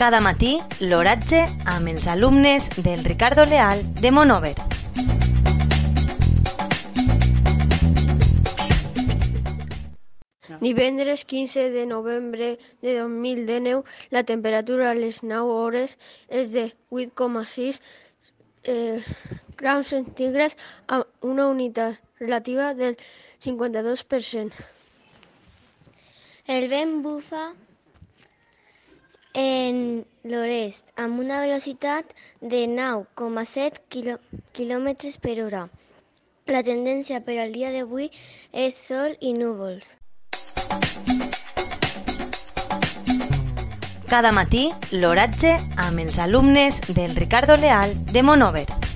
Cada matí, l'oratge amb els alumnes del Ricardo Leal de Monover. Divendres 15 de novembre de 2019, la temperatura a les 9 hores és de 8,6 eh, graus centígrads amb una unitat relativa del 52%. El vent bufa en l'oest amb una velocitat de 9,7 km per hora. La tendència per al dia d'avui és sol i núvols. Cada matí, l'oratge amb els alumnes del Ricardo Leal de Monover.